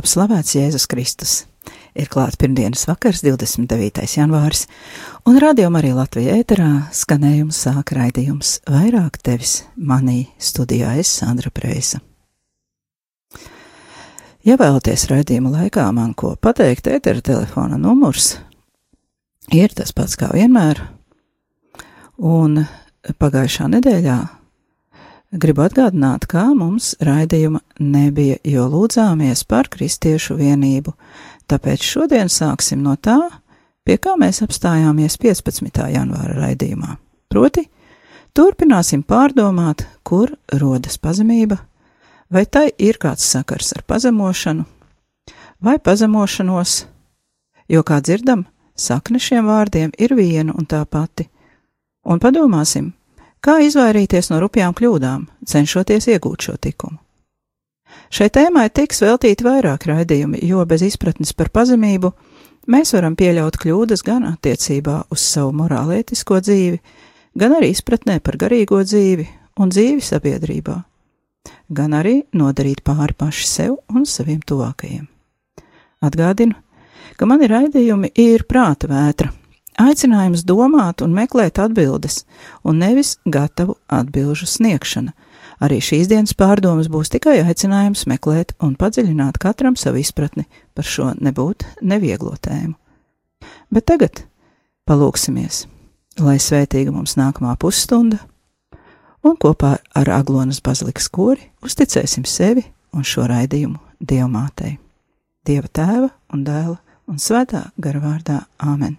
top slavēts Jēzus Kristus! Ir klāts pirmdienas vakars, 29. janvāris, un radījumā arī Latvijā ēterā skanējums sāk raidījums vairāk tevis manī studijā es Sandra Preisa. Ja vēlaties raidījuma laikā man ko pateikt, ētera telefona numurs ir tas pats kā vienmēr, un pagājušā nedēļā Gribu atgādināt, kā mums raidījuma nebija, jo lūdzāmies par kristiešu vienību, tāpēc šodien sāksim no tā, pie kā mēs apstājāmies 15. janvāra raidījumā. Proti, turpināsim pārdomāt, kur rodas pazemība, vai tai ir kāds sakars ar pazemošanu, vai pazemošanos, jo, kā dzirdam, sakne šiem vārdiem ir viena un tā pati, un padomāsim, Kā izvairīties no rupjām kļūdām, cenšoties iegūt šo likumu? Šai tēmai tiks veltīti vairāk raidījumi, jo bez izpratnes par pazemību mēs varam pieļaut kļūdas gan attiecībā uz savu morālētisko dzīvi, gan arī izpratnē par garīgo dzīvi un dzīvi sabiedrībā, gan arī nodarīt pāri paši sev un saviem tuvākajiem. Atgādinu, ka mani raidījumi ir prāta vētra, Aicinājums domāt un meklēt atbildes, un nevis gatavu atbilžu sniegšana. Arī šīs dienas pārdomas būs tikai aicinājums meklēt un padziļināt katram savu izpratni par šo nebūt nevieglo tēmu. Bet tagad palūksimies, lai svētīga mums nākamā pusstunda, un kopā ar Aglonas bazilikas kori uzticēsim sevi un šo raidījumu Dievmātei, Dieva tēva un dēla un svētā gara vārdā Āmen.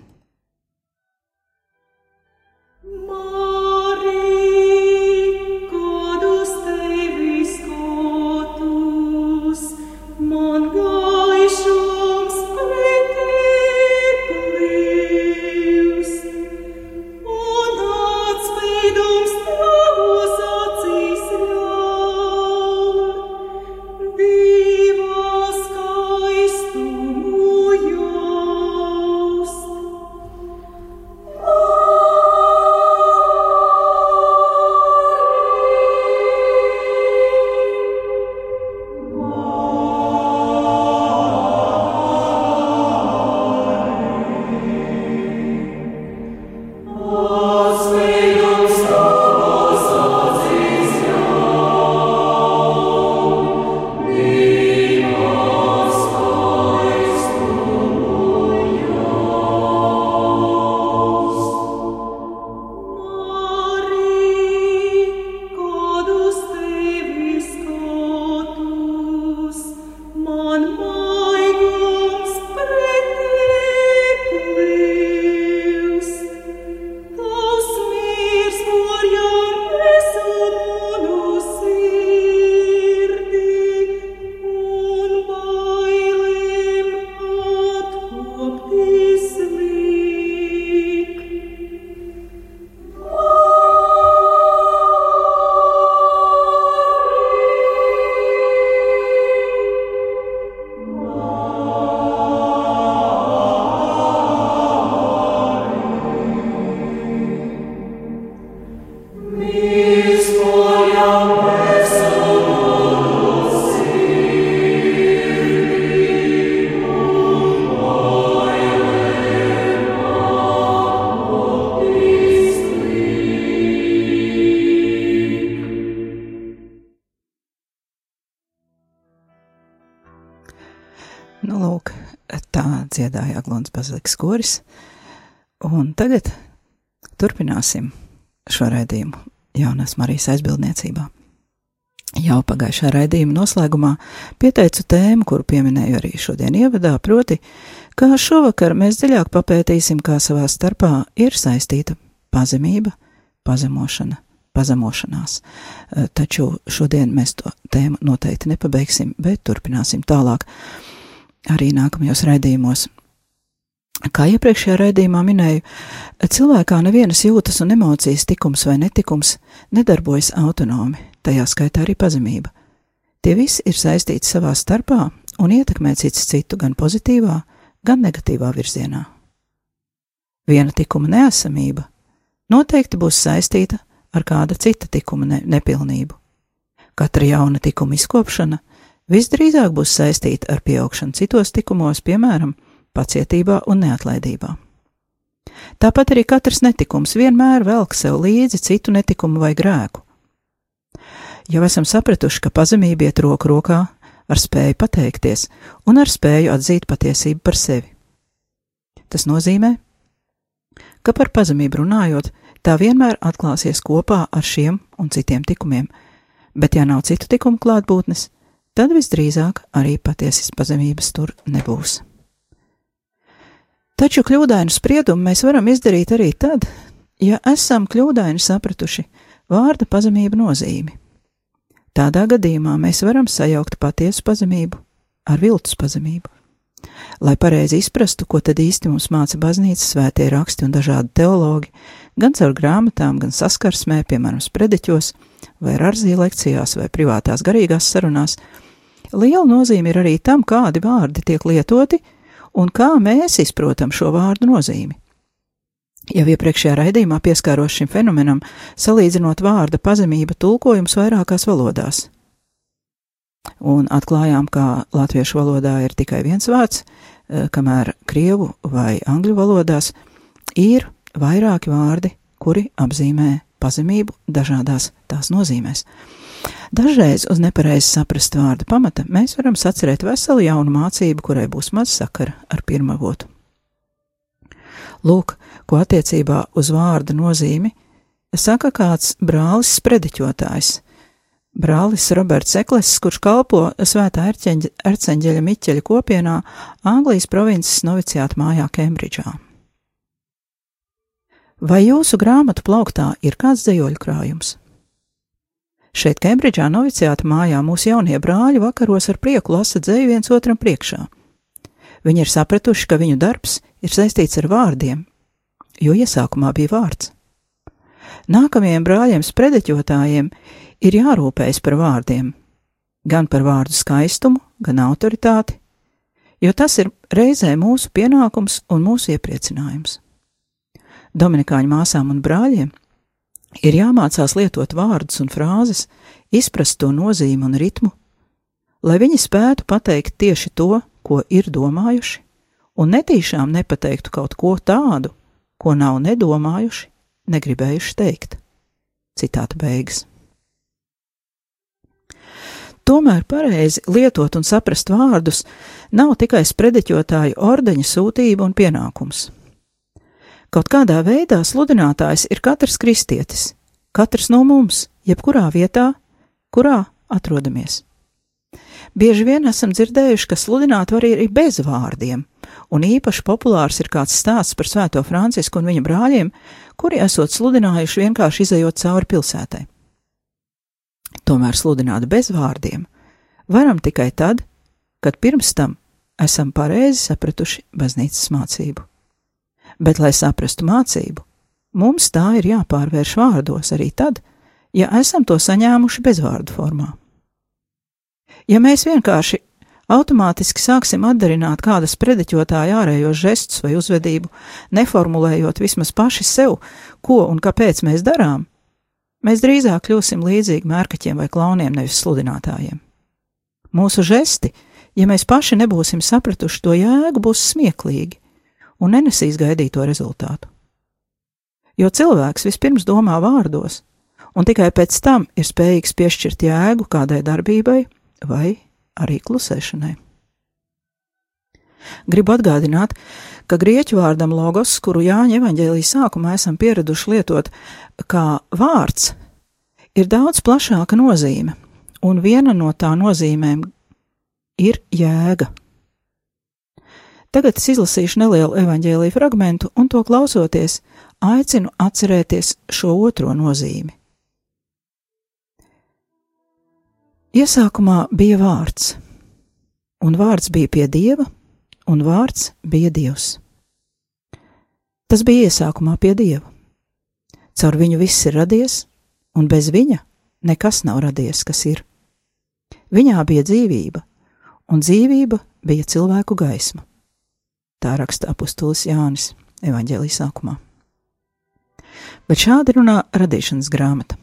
Aglons Bazilikas koris. Un tagad turpināsim šo raidījumu jaunās Marijas aizbildniecībā. Jau pagājušā raidījuma noslēgumā pieteicu tēmu, kuru pieminēju arī šodien ievadā, proti, kā šovakar mēs dziļāk papētīsim, kā savā starpā ir saistīta pazemība, pazemošana, pazemošanās. Eh, taču šodien mēs to tēmu noteikti nepabeigsim, bet turpināsim tālāk arī nākamajos raidījumos. Kā iepriekšējā raidījumā minēju, cilvēkā nevienas jūtas un emocijas tikums vai netikums nedarbojas autonomi, tajā skaitā arī pazemība. Tie visi ir saistīti savā starpā un ietekmē cits citu gan pozitīvā, gan negatīvā virzienā. Viena tikuma neesamība noteikti būs saistīta ar kāda cita tikuma ne nepilnību. Katra jauna tikuma izkopšana visdrīzāk būs saistīta ar pieaugšanu citos tikumos, piemēram, pacietībā un neatlaidībā. Tāpat arī katrs netikums vienmēr velk sev līdzi citu netikumu vai grēku. Jau esam sapratuši, ka pazemība iet roku rokā ar spēju pateikties un ar spēju atzīt patiesību par sevi. Tas nozīmē, ka par pazemību runājot, tā vienmēr atklāsies kopā ar šiem un citiem tikumiem, bet ja nav citu tikumu klātbūtnes, tad visdrīzāk arī patiesas pazemības tur nebūs. Taču kļūdainu spriedumu mēs varam izdarīt arī tad, ja esam kļūdaini sapratuši vārda pazemība nozīmi. Tādā gadījumā mēs varam sajaukt patiesu pazemību ar viltus pazemību. Lai pareizi izprastu, ko tad īsti mums māca baznīcas svētie raksti un dažādi teologi, gan caur grāmatām, gan saskarsmē, piemēram, sprediķos, vai arzīja lekcijās, vai privātās garīgās sarunās, liela nozīme ir arī tam, kādi vārdi tiek lietoti, un kā mēs izprotam šo vārdu nozīmi. Jau iepriekšējā raidījumā pieskāros šim fenomenam, salīdzinot vārda pazemība tulkojums vairākās valodās. Un atklājām, ka latviešu valodā ir tikai viens vārds, eh, kamēr krievu vai angļu valodās ir vairāki vārdi, kuri apzīmē pazemību dažādās tās nozīmēs. Dažreiz uz nepareizi saprast vārdu pamata mēs varam sacerēt veselu jaunu mācību, kurai būs maz sakara ar pirmavotu. Lūk, ko attiecībā uz vārda nozīmi saka kāds brālis sprediķotājs. Brālis Roberts Eklesis, kurš kalpo svētā erceņģeļa Miķeļa kopienā Anglijas provinces noviciāta mājā Kembridžā. Vai jūsu grāmatu plauktā ir kāds dejoļu krājums? Šeit, Kembridžā, noviciāta mājā, mūsu jaunie brāļi vakaros ar prieku lasa dzēju viens otram priekšā. Viņi ir sapratuši, ka viņu darbs ir saistīts ar vārdiem, jo iesākumā bija vārds. Nākamajiem brāļiem, sprediķotājiem, ir jārūpējas par vārdiem, gan par vārdu skaistumu, gan autoritāti, jo tas ir reizē mūsu pienākums un mūsu iepriecinājums. Dominikāņu māsām un brāļiem Ir jāmācās lietot vārdus un frāzes, izprast to nozīmi un ritmu, lai viņi spētu pateikt tieši to, ko ir domājuši, un netīšām nepateiktu kaut ko tādu, ko nav nedomājuši, negribējuši teikt. Citāta beigas. Tomēr pareizi lietot un saprast vārdus nav tikai sprediķotāju ordeņa sūtība un pienākums. Kaut kādā veidā sludinātājs ir katrs kristietis, katrs no mums, jebkurā vietā, kurā atrodamies. Bieži vien esam dzirdējuši, ka sludināt var arī bez vārdiem, un īpaši populārs ir kāds stāsts par Svēto Francisku un viņa brāļiem, kuri esot sludinājuši vienkārši izējot cauri pilsētai. Tomēr sludināt bez vārdiem varam tikai tad, kad pirms tam esam pareizi sapratuši baznīcas mācību bet, lai saprastu mācību, mums tā ir jāpārvērš vārdos arī tad, ja esam to saņēmuši bezvārdu formā. Ja mēs vienkārši automātiski sāksim atdarināt kādas prediķotāja ārējos žestus vai uzvedību, neformulējot vismaz paši sev, ko un kāpēc mēs darām, mēs drīzāk kļūsim līdzīgi mērkaķiem vai klauniem, nevis sludinātājiem. Mūsu žesti, ja mēs paši nebūsim sapratuši to jēgu, būs smieklīgi, un nenesīs gaidīto rezultātu. Jo cilvēks vispirms domā vārdos, un tikai pēc tam ir spējīgs piešķirt jēgu kādai darbībai vai arī klusēšanai. Gribu atgādināt, ka grieķu vārdam logos, kuru Jāņa evaņģēlī sākumā esam pieraduši lietot kā vārds, ir daudz plašāka nozīme, un viena no tā nozīmēm ir jēga. Tagad es izlasīšu nelielu evaņģēlīju fragmentu, un to klausoties, aicinu atcerēties šo otro nozīmi. Iesākumā bija vārds, un vārds bija pie dieva, un vārds bija dievs. Tas bija iesākumā pie dieva. Caur viņu viss ir radies, un bez viņa nekas nav radies, kas ir. Viņā bija dzīvība, un dzīvība bija cilvēku gaisma. Tā raksta apustulis Jānis evaņģēlijas sākumā. Bet šādi runā radīšanas grāmata.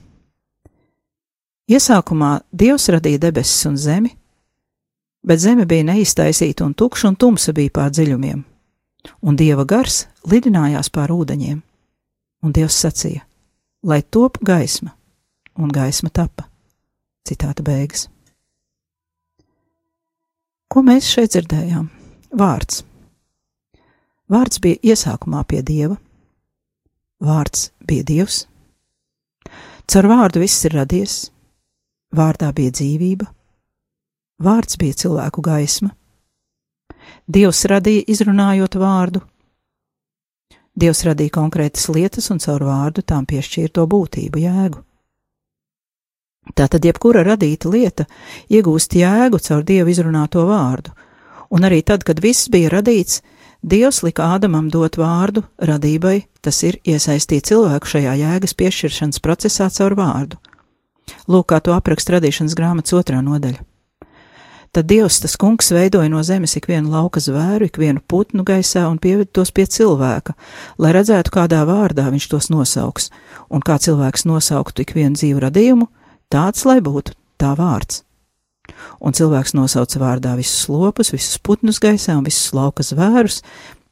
Iesākumā Dievs radīja debesis un zemi, bet zeme bija neiztaisīta un tukša, un tumsa bija pār dziļumiem, un Dieva gars lidinājās pār ūdeņiem, un Dievs sacīja: Lai top gaisma, un gaisma tapa. Citāta beigas. Ko mēs šeit dzirdējām? Vārds. Vārds bija iesākumā pie dieva, vārds bija dievs. Caur vārdu viss ir radies, vārdā bija dzīvība, vārds bija cilvēku gaisma. Dievs radīja izrunājot vārdu. Dievs radīja konkrētas lietas un caur vārdu tām piešķīra to būtību, jēgu. Tātad jebkura radīta lieta iegūst jēgu caur Dievu izrunāto vārdu, un arī tad, kad viss bija radīts, Dievs lika Ādamam dot vārdu radībai, tas ir iesaistīt cilvēku šajā jēgas piešķiršanas procesā caur vārdu. Lūk, kā to apraksta radīšanas grāmatas otrā nodaļa. Tad Dievs, tas kungs, veidoja no zemes ikvienu lauka zvēru, ikvienu putnu gaisā un pieved tos pie cilvēka, lai redzētu, kādā vārdā viņš tos nosauks, un kā cilvēks nosauktu ikvienu dzīvu radījumu, tāds lai būtu tā vārds un cilvēks nosauca vārdā visus lopus, visus putnus gaisā un visus lauka zvērus,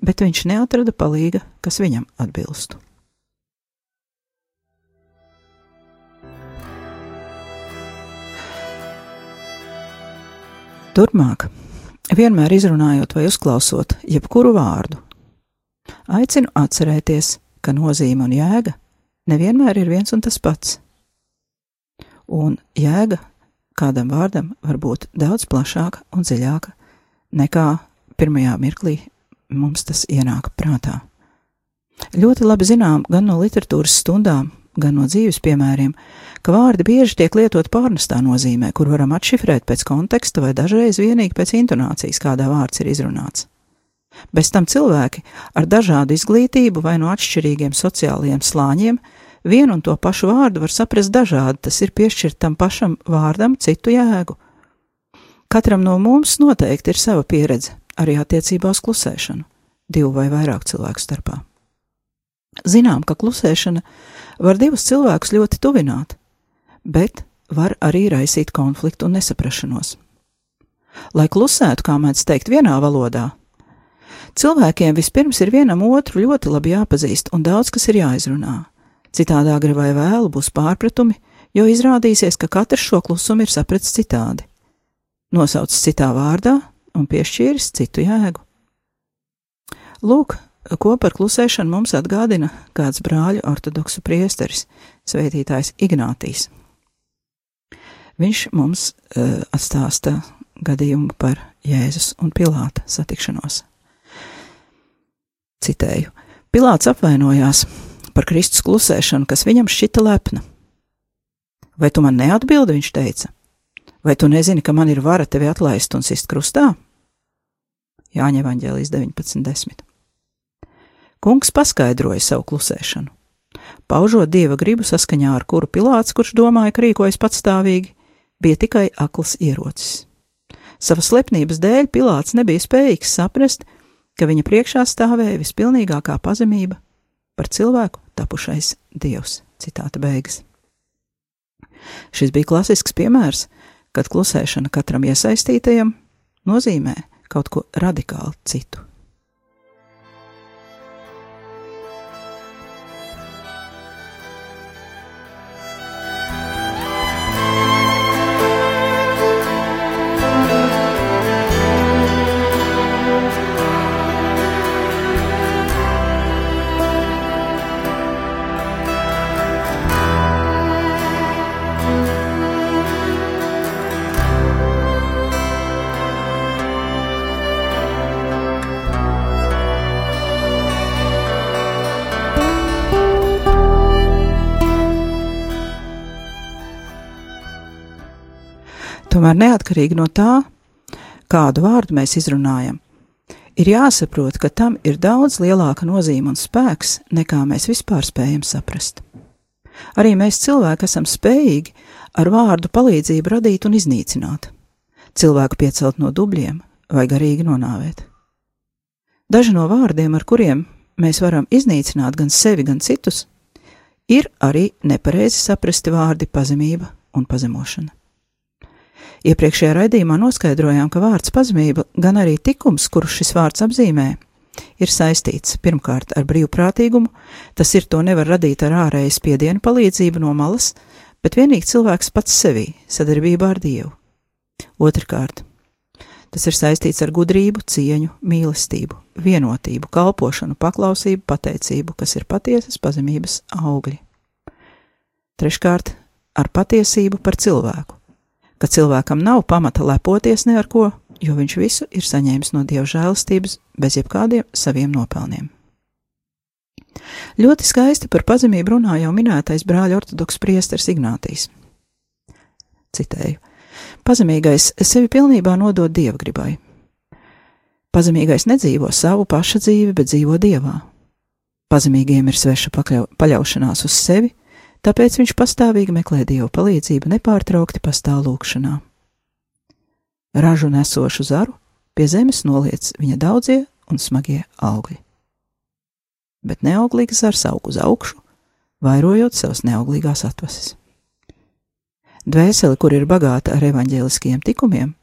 bet viņš neatrada palīga, kas viņam atbilstu. Turpmāk, vienmēr izrunājot vai uzklausot jebkuru vārdu, aicinu atcerēties, ka nozīme un jēga nevienmēr ir viens un tas pats. Un jēga kādam vārdam var būt daudz plašāka un dziļāka nekā pirmajā mirklī mums tas ienāk prātā. Ļoti labi zinām gan no literatūras stundām, gan no dzīves piemēriem, ka vārdi bieži tiek lietot pārnestā nozīmē, kur varam atšifrēt pēc konteksta vai dažreiz vienīgi pēc intonācijas, kādā vārds ir izrunāts. Bez tam cilvēki ar dažādu izglītību vai no atšķirīgiem sociālajiem slāņiem vienu un to pašu vārdu var saprast dažādi, tas ir piešķirt tam pašam vārdam citu jēgu. Katram no mums noteikti ir sava pieredze, arī attiecībā uz klusēšanu, divu vai vairāk cilvēku starpā. Zinām, ka klusēšana var divus cilvēkus ļoti tuvināt, bet var arī raisīt konfliktu un nesaprašanos. Lai klusētu, kā mēdz teikt, vienā valodā, cilvēkiem vispirms ir vienam otru ļoti labi jāpazīst un daudz kas ir jāizrunā. Citādi agri vai vēlu būs pārpratumi, jo izrādīsies, ka katrs šo klusumu ir sapratis citādi. Nosaucis citā vārdā un piešķīris citu jēgu. Lūk, ko par klusēšanu mums atgādina kāds brāļu ortodoksu priesteris, svētītājs Ignātijs. Viņš mums uh, atstāsta gadījumu par Jēzus un Pilāta satikšanos. Citēju: Pilāts apvainojās, par Kristus klusēšanu, kas viņam šķita lepna. Vai tu man neatbildi, viņš teica? Vai tu nezini, ka man ir vara tevi atlaist un sist krustā? Jāņa evaņģēlijas 19.10. Kungs paskaidroja savu klusēšanu. Paužot dieva gribu saskaņā ar kuru Pilāts, kurš domāja, ka rīkojas patstāvīgi, bija tikai akls ierocis. Savas slepnības dēļ Pilāts nebija spējīgs saprast, ka viņa priekšā stāvēja vispilnīgākā pazemība par cilvēku tapušais dievs. Citāta beigas. Šis bija klasisks piemērs, kad klusēšana katram iesaistītajam nozīmē kaut ko radikāli citu. Tomēr neatkarīgi no tā, kādu vārdu mēs izrunājam, ir jāsaprot, ka tam ir daudz lielāka nozīme un spēks, nekā mēs vispār spējam saprast. Arī mēs cilvēki esam spējīgi ar vārdu palīdzību radīt un iznīcināt, cilvēku piecelt no dubļiem vai garīgi nonāvēt. Daži no vārdiem, ar kuriem mēs varam iznīcināt gan sevi, gan citus, ir arī nepareizi saprasti vārdi pazemība un pazemošana. Iepriekšējā raidījumā noskaidrojām, ka vārds pazemība, gan arī tikums, kurus šis vārds apzīmē, ir saistīts pirmkārt ar brīvprātīgumu, tas ir to nevar radīt ar ārējas spiedienu palīdzību no malas, bet vienīgi cilvēks pats sevī, sadarbībā ar Dievu. Otrakārt, tas ir saistīts ar gudrību, cieņu, mīlestību, vienotību, kalpošanu, paklausību, pateicību, kas ir patiesas pazemības augļi. Treškārt, ar patiesību par cilvēku, ka cilvēkam nav pamata lepoties ne ar ko, jo viņš visu ir saņēmis no dieva žēlastības bez jebkādiem saviem nopelniem. Ļoti skaisti par pazemību runā jau minētais brāļa ortodoks priesteris Ignātijs. Citēju: Pazemīgais sevi pilnībā nodod dievgribai. Pazemīgais nedzīvo savu paša dzīvi, bet dzīvo dievā. Pazemīgiem ir sveša pakļau, paļaušanās uz sevi, tāpēc viņš pastāvīgi meklē dievu palīdzību, nepārtraukti pastāv lūkšanā ražu nesošu zaru, pie zemes noliec viņa daudzie un smagie augļi. Bet neauglīgs zars aug uz augšu, vairojot savas neauglīgās atvases. Dvēseli, kur ir bagāta ar evaņģēliskiem tikumiem,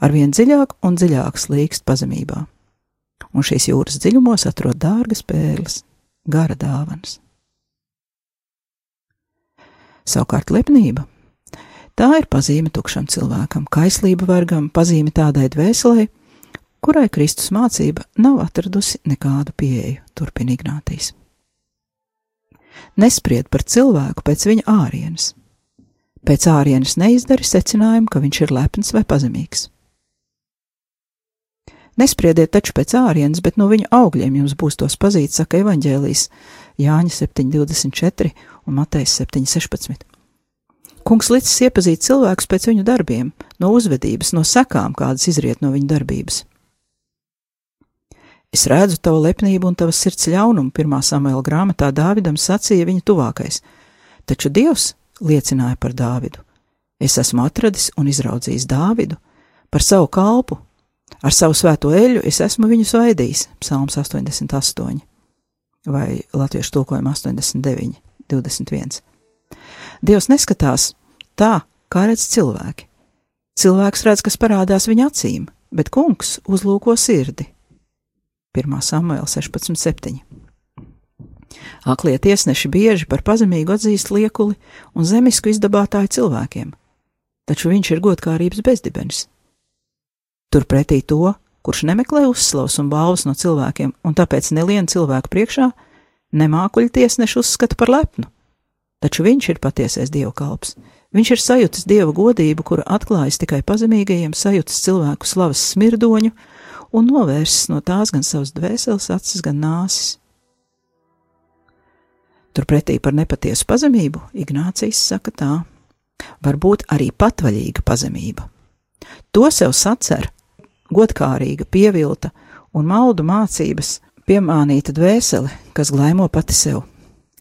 arvien dziļāk un dziļāk slīkst pazemībā, un šīs jūras dziļumos atrod dārgas pērles, gara dāvanas. Savukārt lepnība Tā ir pazīme tukšam cilvēkam, kaislība vergam, pazīme tādai dvēselē, kurai Kristus mācība nav atradusi nekādu pieeju, turpina Ignātīs. Nespried par cilvēku pēc viņa ārienes. Pēc ārienes neizdari secinājumu, ka viņš ir lepns vai pazemīgs. Nespriediet taču pēc ārienes, bet no viņa augļiem jums būs tos pazīt, saka evaņģēlijas Jāņa 7.24 un Matejas 7.16. Kungs licis iepazīt cilvēkus pēc viņu darbiem, no uzvedības, no sekām, kādas izriet no viņu darbības. Es redzu tavu lepnību un tavas sirds ļaunumu, pirmā samuēla grāmatā Dāvidam sacīja viņa tuvākais, taču Dievs liecināja par Dāvidu. Es esmu atradis un izraudzījis Dāvidu par savu kalpu, ar savu svēto eļu es esmu viņu svaidījis, psalms 88 vai latviešu tulkojuma 89, 21. Dievs neskatās tā, kā redz cilvēki. Cilvēks redz, kas parādās viņa acīm, bet kungs uzlūko sirdi. 1. Samuēlā 16.7. Aklie tiesneši bieži par pazemīgu atzīst liekuli un zemisku izdabātāju cilvēkiem, taču viņš ir godkārības bezdibenis. Turpretī to, kurš nemeklē uzslavas un balvas no cilvēkiem, un tāpēc nelien cilvēku priekšā, nemākuļu tiesneši uzskata par lepnu taču viņš ir patiesais dievu kalps. Viņš ir sajūtis dieva godību, kura atklājas tikai pazemīgajiem, sajūtis cilvēku slavas smirdoņu un novērsis no tās gan savas dvēseles acis, gan nāsis. Turpretī par nepatiesu pazemību Ignācijas saka tā: var būt arī patvaļīga pazemība. To sev sacer godkārīga, pievilta un maldu mācības piemānīta dvēsele, kas glaimo pati sev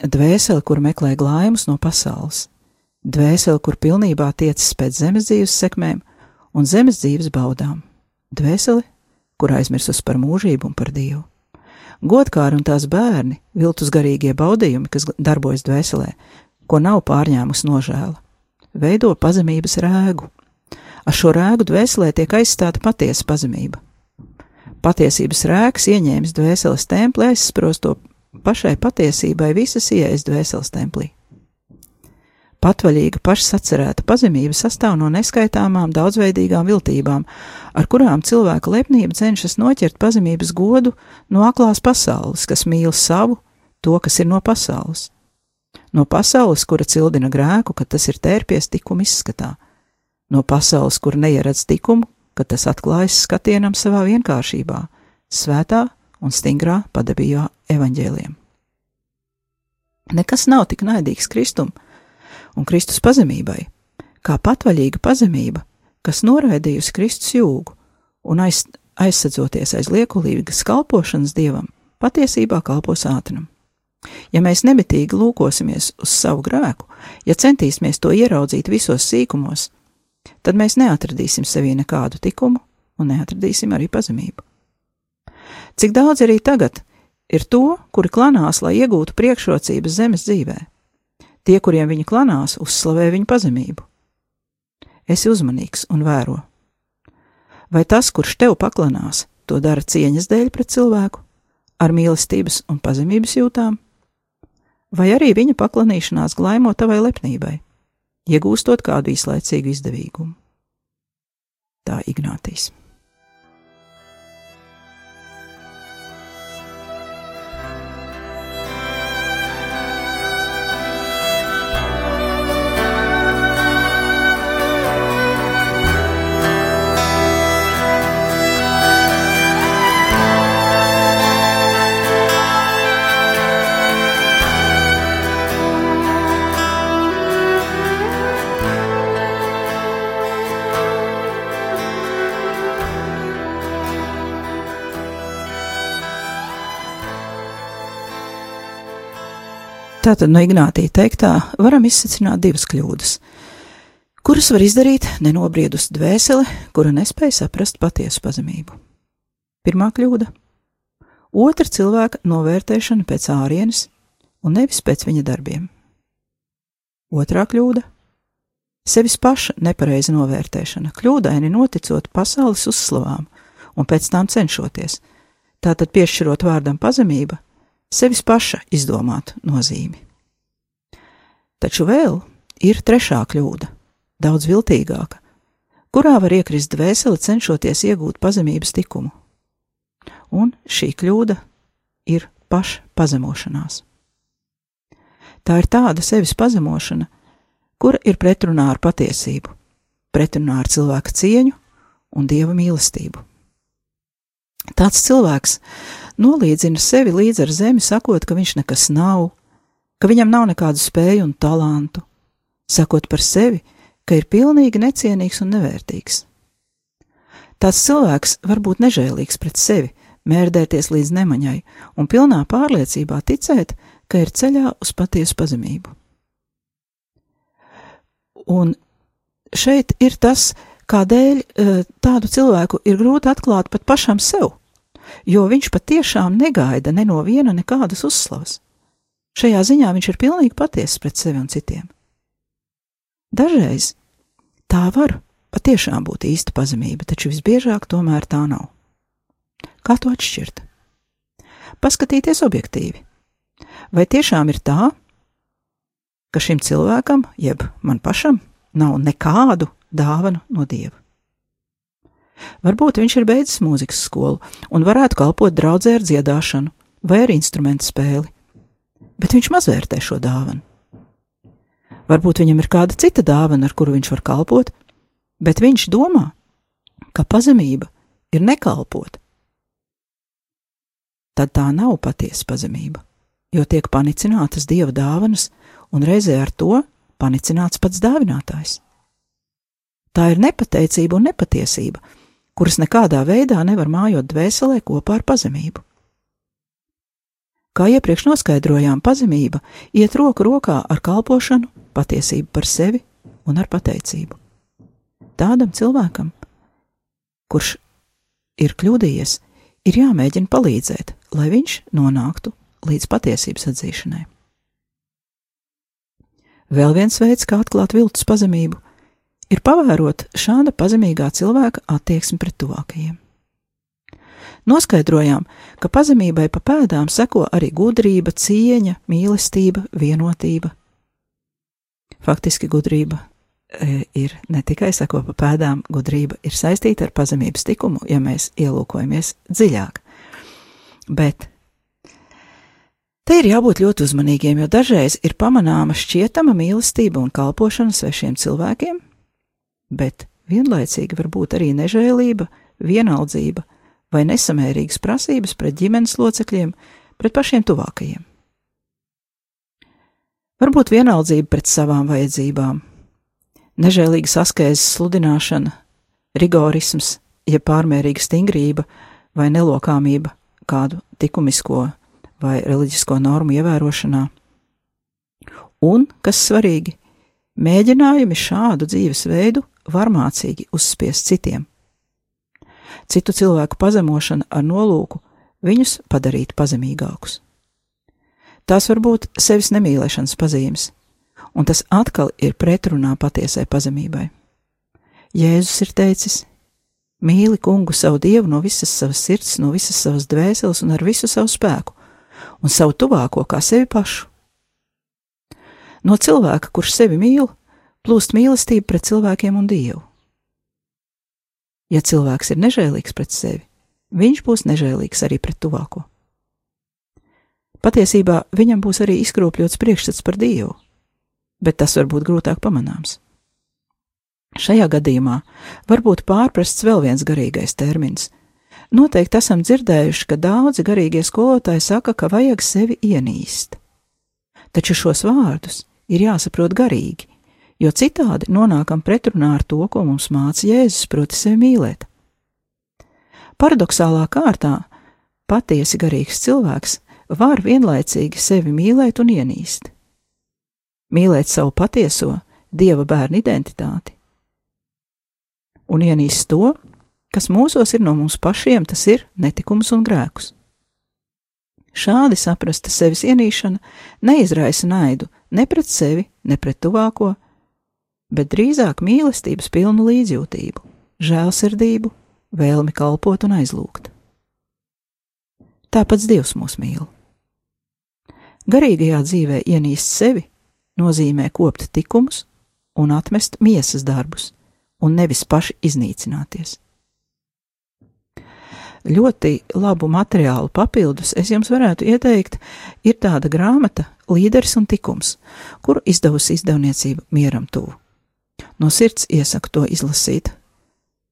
dvēseli, kur meklē glājumus no pasaules, dvēseli, kur pilnībā tiecas pēc zemes dzīves sekmēm un zemes dzīves baudām, dvēseli, kur aizmirsus par mūžību un par Dievu. Godkāri un tās bērni, viltus garīgie baudījumi, kas darbojas dvēselē, ko nav pārņēmusi nožēla, veido pazemības rēgu. Ar šo rēgu dvēselē tiek aizstāta patiesa pazemība. Patiesības rēks ieņēmis dvēseles templē, aizsprosto pašai patiesībai visas ieejas dvēseles templī. Patvaļīga pašsacerēta pazemība sastāv no neskaitāmām daudzveidīgām viltībām, ar kurām cilvēka lepnība cenšas noķert pazemības godu no aklās pasaules, kas mīl savu, to, kas ir no pasaules. No pasaules, kura cildina grēku, kad tas ir tērpies tikuma izskatā, no pasaules, kur neieredz tikumu, kad tas atklājas skatienam savā vienkāršībā, svētā un stingrā padabījā evaņģēliem. Nekas nav tik naidīgs Kristum un Kristus pazemībai, kā patvaļīga pazemība, kas noraidījusi Kristus jūgu un aiz, aizsadzoties aiz liekulīgas kalpošanas dievam, patiesībā kalpo sātanam. Ja mēs nemitīgi lūkosimies uz savu grēku, ja centīsimies to ieraudzīt visos sīkumos, tad mēs neatradīsim sevī nekādu tikumu un neatradīsim arī pazemību. Cik daudz arī tagad ir to, kuri klanās, lai iegūtu priekšrocības zemes dzīvē. Tie, kuriem viņi klanās, uzslavē viņu pazemību. Esi uzmanīgs un vēro. Vai tas, kurš tev paklanās, to dara cieņas dēļ pret cilvēku, ar mīlestības un pazemības jūtām? vai arī viņa paklanīšanās glaimo tavai lepnībai, iegūstot kādu īslaicīgu izdevīgumu. Tā Ignātīs. Tātad no Ignātija teiktā varam izsacināt divas kļūdas, kuras var izdarīt nenobriedus dvēsele, kura nespēja saprast patiesu pazemību. Pirmā kļūda - otra cilvēka novērtēšana pēc ārienes un nevis pēc viņa darbiem. Otrā kļūda - sevis paša nepareiza novērtēšana, kļūdaini noticot pasaules uzslavām un pēc tām cenšoties, tātad piešķirot vārdam pazemība sevis paša izdomātu nozīmi. Taču vēl ir trešā kļūda, daudz viltīgāka, kurā var iekrist dvēseli cenšoties iegūt pazemības likumu. Un šī kļūda ir pašpazemošanās. Tā ir tāda sevis pazemošana, kura ir pretrunā ar patiesību, pretrunā ar cilvēka cieņu un dieva mīlestību. Tāds cilvēks nolīdzina sevi līdz ar zemi, sakot, ka viņš nekas nav, ka viņam nav nekādu spēju un talantu, sakot par sevi, ka ir pilnīgi necienīgs un nevērtīgs. Tāds cilvēks var būt nežēlīgs pret sevi, mērdēties līdz nemaņai un pilnā pārliecībā ticēt, ka ir ceļā uz patiesu pazemību. Un šeit ir tas, kādēļ eh, tādu cilvēku ir grūti atklāt pat pašam sev jo viņš patiešām negaida ne no viena nekādas uzslavas. Šajā ziņā viņš ir pilnīgi patiesis pret sevi un citiem. Dažreiz tā var patiešām būt īsta pazemība, taču visbiežāk tomēr tā nav. Kā to atšķirt? Paskatīties objektīvi. Vai tiešām ir tā, ka šim cilvēkam, jeb man pašam, nav nekādu dāvanu no dieva? Varbūt viņš ir beidzis mūzikas skolu un varētu kalpot draudzē ar dziedāšanu vai ar instrumentu spēli, bet viņš mazvērtē šo dāvanu. Varbūt viņam ir kāda cita dāvana, ar kuru viņš var kalpot, bet viņš domā, ka pazemība ir nekalpot. Tad tā nav patiesa pazemība, jo tiek panicinātas dieva dāvanas un reizē ar to panicināts pats dāvinātājs. Tā ir nepateicība un nepatiesība, kuras nekādā veidā nevar mājot dvēselē kopā ar pazemību. Kā iepriekš noskaidrojām, pazemība iet roku rokā ar kalpošanu, patiesību par sevi un ar pateicību. Tādam cilvēkam, kurš ir kļūdījies, ir jāmēģina palīdzēt, lai viņš nonāktu līdz patiesības atzīšanai. Vēl viens veids, kā atklāt viltus pazemību, ir pavērot šāda pazemīgā cilvēka attieksmi pret tuvākajiem. Noskaidrojām, ka pazemībai pa pēdām seko arī gudrība, cieņa, mīlestība, vienotība. Faktiski gudrība e, ir ne tikai seko pa pēdām, gudrība ir saistīta ar pazemības tikumu, ja mēs ielūkojamies dziļāk. Bet te ir jābūt ļoti uzmanīgiem, jo dažreiz ir pamanāma šķietama mīlestība un kalpošana svešiem cilvēkiem, bet vienlaicīgi var būt arī nežēlība, vienaldzība vai nesamērīgas prasības pret ģimenes locekļiem, pret pašiem tuvākajiem. Varbūt vienaldzība pret savām vajadzībām, nežēlīga saskēzes sludināšana rigorisms, ja pārmērīga stingrība vai nelokāmība kādu likumisko vai reliģisko normu ievērošanā. Un, kas svarīgi, mēģinājumi šādu dzīvesveidu varmācīgi uzspiest citiem. Citu cilvēku pazemošana ar nolūku viņus padarīt pazemīgākus. Tās var būt sevis nemīlēšanas pazīmes, un tas atkal ir pretrunā patiesai pazemībai. Jēzus ir teicis: Mīli kungu savu dievu no visas savas sirds, no visas savas dvēseles un ar visu savu spēku, un savu tuvāko kā sevi pašu. No cilvēka, kurš sevi mīl, plūst mīlestība pret cilvēkiem un dievu. Ja cilvēks ir nežēlīgs pret sevi, viņš būs nežēlīgs arī pret tuvāko. Patiesībā viņam būs arī izkropļots priekšstats par dievu, bet tas var būt grūtāk pamanāms. Šajā gadījumā var būt pārprasts vēl viens garīgais termins. Noteikti esam dzirdējuši, ka daudzi garīgie skolotāji saka, ka vajag sevi ienīst. Taču šos vārdus ir jāsaprot garīgi, jo citādi nonākam pretrunā ar to, ko mums māca Jēzus, proti sevi mīlēt. Paradoxālā kārtā patiesi garīgs cilvēks var vienlaicīgi sevi mīlēt un ienīst. Mīlēt savu patieso, dieva bērnu identitāti un ienīst to, kas mūsos ir no mums pašiem, tas ir netikums un grēkus. Šādi saprasta sevis ienīšana neizraisa naidu ne pret sevi, ne pret tuvāko, bet drīzāk mīlestības pilnu līdzjūtību, žēlsirdību, vēlmi kalpot un aizlūgt. Tāpēc Dievs mūs mīl. Garīgajā dzīvē ienīst sevi nozīmē kopt likumus un atmest miesas darbus, un nevis paši iznīcināties. Ļoti labu materiālu papildus es jums varētu ieteikt, ir tāda grāmata Līderis un tikums, kuru izdevusi izdevniecība Mieram tuvu. No sirds iesaku to izlasīt,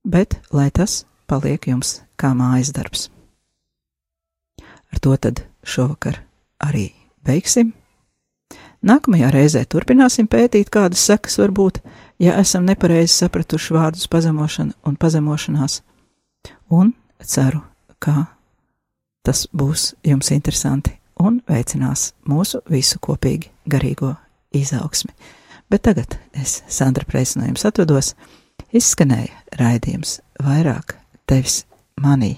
bet lai tas paliek jums kā mājas darbs. Ar to tad šovakar arī beigsim. Nākamajā reizē turpināsim pētīt, kādas sekas var būt, ja esam nepareizi sapratuši vārdus pazemošana un pazemošanās. Un ceru, ka tas būs jums interesanti un veicinās mūsu visu kopīgi garīgo izaugsmi. Bet tagad es, Sandra Preis, no jums atvados, izskanēja raidījums vairāk tevis manī.